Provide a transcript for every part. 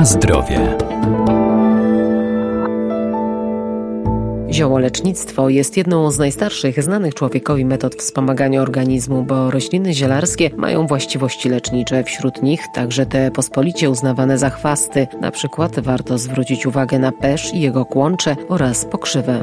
Na zdrowie. Ziołolecznictwo jest jedną z najstarszych znanych człowiekowi metod wspomagania organizmu, bo rośliny zielarskie mają właściwości lecznicze. Wśród nich także te pospolicie uznawane za chwasty. Na przykład warto zwrócić uwagę na pesz i jego kłącze oraz pokrzywę.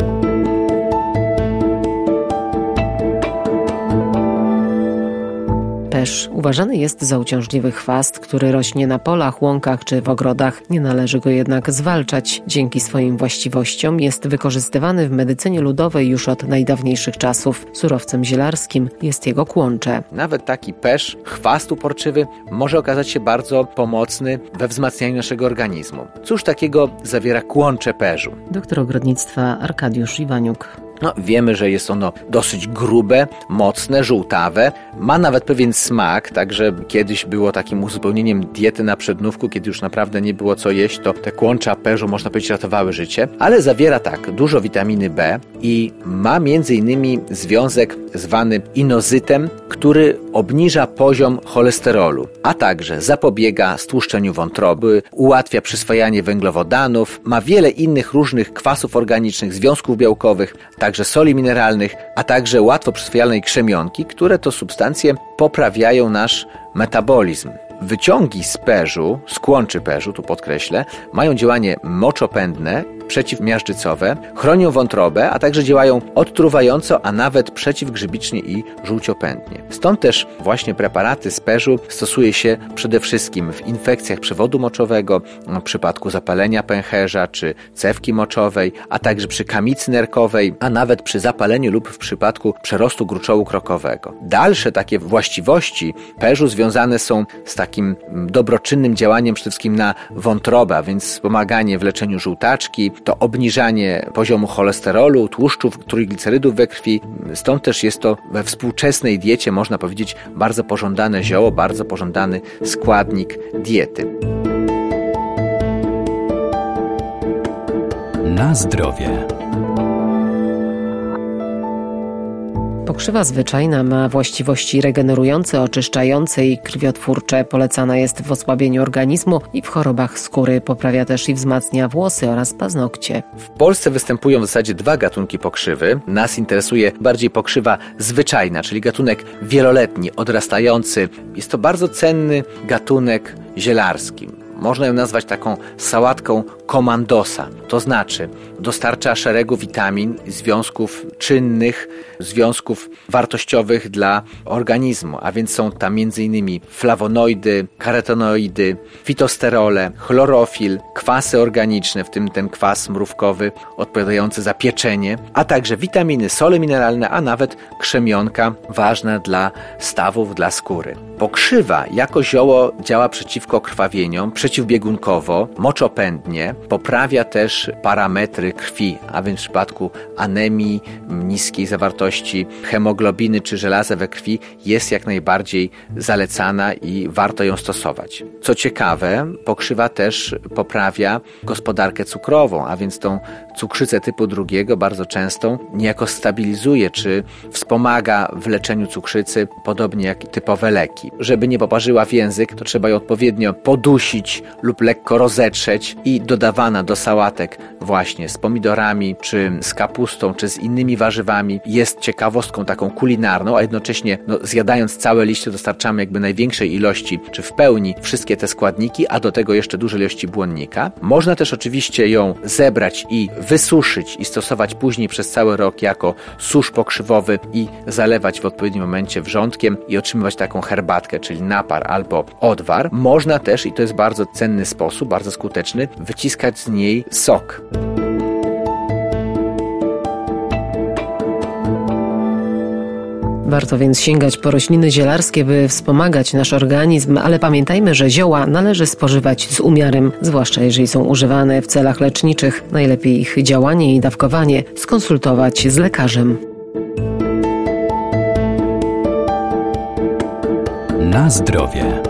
Pesz uważany jest za uciążliwy chwast, który rośnie na polach, łąkach czy w ogrodach. Nie należy go jednak zwalczać. Dzięki swoim właściwościom jest wykorzystywany w medycynie ludowej już od najdawniejszych czasów. Surowcem zielarskim jest jego kłącze. Nawet taki pesz, chwast uporczywy, może okazać się bardzo pomocny we wzmacnianiu naszego organizmu. Cóż takiego zawiera kłącze perzu? Doktor ogrodnictwa Arkadiusz Iwaniuk. No, wiemy, że jest ono dosyć grube, mocne, żółtawe, ma nawet pewien smak, także kiedyś było takim uzupełnieniem diety na przednówku, kiedy już naprawdę nie było co jeść, to te kłącza perzu, można powiedzieć, ratowały życie, ale zawiera tak, dużo witaminy B i ma między innymi związek zwany inozytem, który obniża poziom cholesterolu, a także zapobiega stłuszczeniu wątroby, ułatwia przyswajanie węglowodanów, ma wiele innych różnych kwasów organicznych, związków białkowych, także soli mineralnych, a także łatwo przyswajalnej krzemionki, które to substancje poprawiają nasz metabolizm. Wyciągi z perzu, z kłączy perzu, tu podkreślę, mają działanie moczopędne, przeciwmiażdżycowe, chronią wątrobę, a także działają odtruwająco, a nawet przeciwgrzybicznie i żółciopędnie. Stąd też właśnie preparaty z perzu stosuje się przede wszystkim w infekcjach przewodu moczowego, w przypadku zapalenia pęcherza czy cewki moczowej, a także przy kamicy nerkowej, a nawet przy zapaleniu lub w przypadku przerostu gruczołu krokowego. Dalsze takie właściwości perzu związane są z takim dobroczynnym działaniem przede wszystkim na wątrobę, a więc wspomaganie w leczeniu żółtaczki, to obniżanie poziomu cholesterolu, tłuszczów, trójglicerydów we krwi. Stąd też jest to we współczesnej diecie, można powiedzieć, bardzo pożądane zioło, bardzo pożądany składnik diety. Na zdrowie. Pokrzywa zwyczajna ma właściwości regenerujące, oczyszczające i krwiotwórcze. Polecana jest w osłabieniu organizmu i w chorobach skóry. Poprawia też i wzmacnia włosy oraz paznokcie. W Polsce występują w zasadzie dwa gatunki pokrzywy. Nas interesuje bardziej pokrzywa zwyczajna, czyli gatunek wieloletni, odrastający. Jest to bardzo cenny gatunek zielarski. Można ją nazwać taką sałatką komandosa, to znaczy dostarcza szeregu witamin, związków czynnych, związków wartościowych dla organizmu, a więc są tam m.in. flawonoidy, karotenoidy, fitosterole, chlorofil, kwasy organiczne, w tym ten kwas mrówkowy odpowiadający za pieczenie, a także witaminy, sole mineralne, a nawet krzemionka ważna dla stawów, dla skóry. Pokrzywa jako zioło działa przeciwko krwawieniom, przeciwbiegunkowo, moczopędnie, poprawia też parametry krwi, a więc w przypadku anemii, niskiej zawartości hemoglobiny czy żelaza we krwi jest jak najbardziej zalecana i warto ją stosować. Co ciekawe, pokrzywa też poprawia gospodarkę cukrową, a więc tą cukrzycę typu drugiego, bardzo częstą, niejako stabilizuje czy wspomaga w leczeniu cukrzycy, podobnie jak typowe leki. Żeby nie poparzyła w język, to trzeba ją odpowiednio podusić lub lekko rozetrzeć i dodawana do sałatek właśnie z pomidorami, czy z kapustą, czy z innymi warzywami jest ciekawostką taką kulinarną, a jednocześnie no, zjadając całe liście dostarczamy jakby największej ilości, czy w pełni wszystkie te składniki, a do tego jeszcze duże ilości błonnika. Można też oczywiście ją zebrać i wysuszyć i stosować później przez cały rok jako susz pokrzywowy i zalewać w odpowiednim momencie wrzątkiem i otrzymywać taką herbatkę, czyli napar albo odwar. Można też, i to jest bardzo cenny sposób, bardzo skuteczny, wyciskać z niej sok. Warto więc sięgać po rośliny zielarskie, by wspomagać nasz organizm, ale pamiętajmy, że zioła należy spożywać z umiarem, zwłaszcza jeżeli są używane w celach leczniczych. Najlepiej ich działanie i dawkowanie skonsultować z lekarzem. Na zdrowie.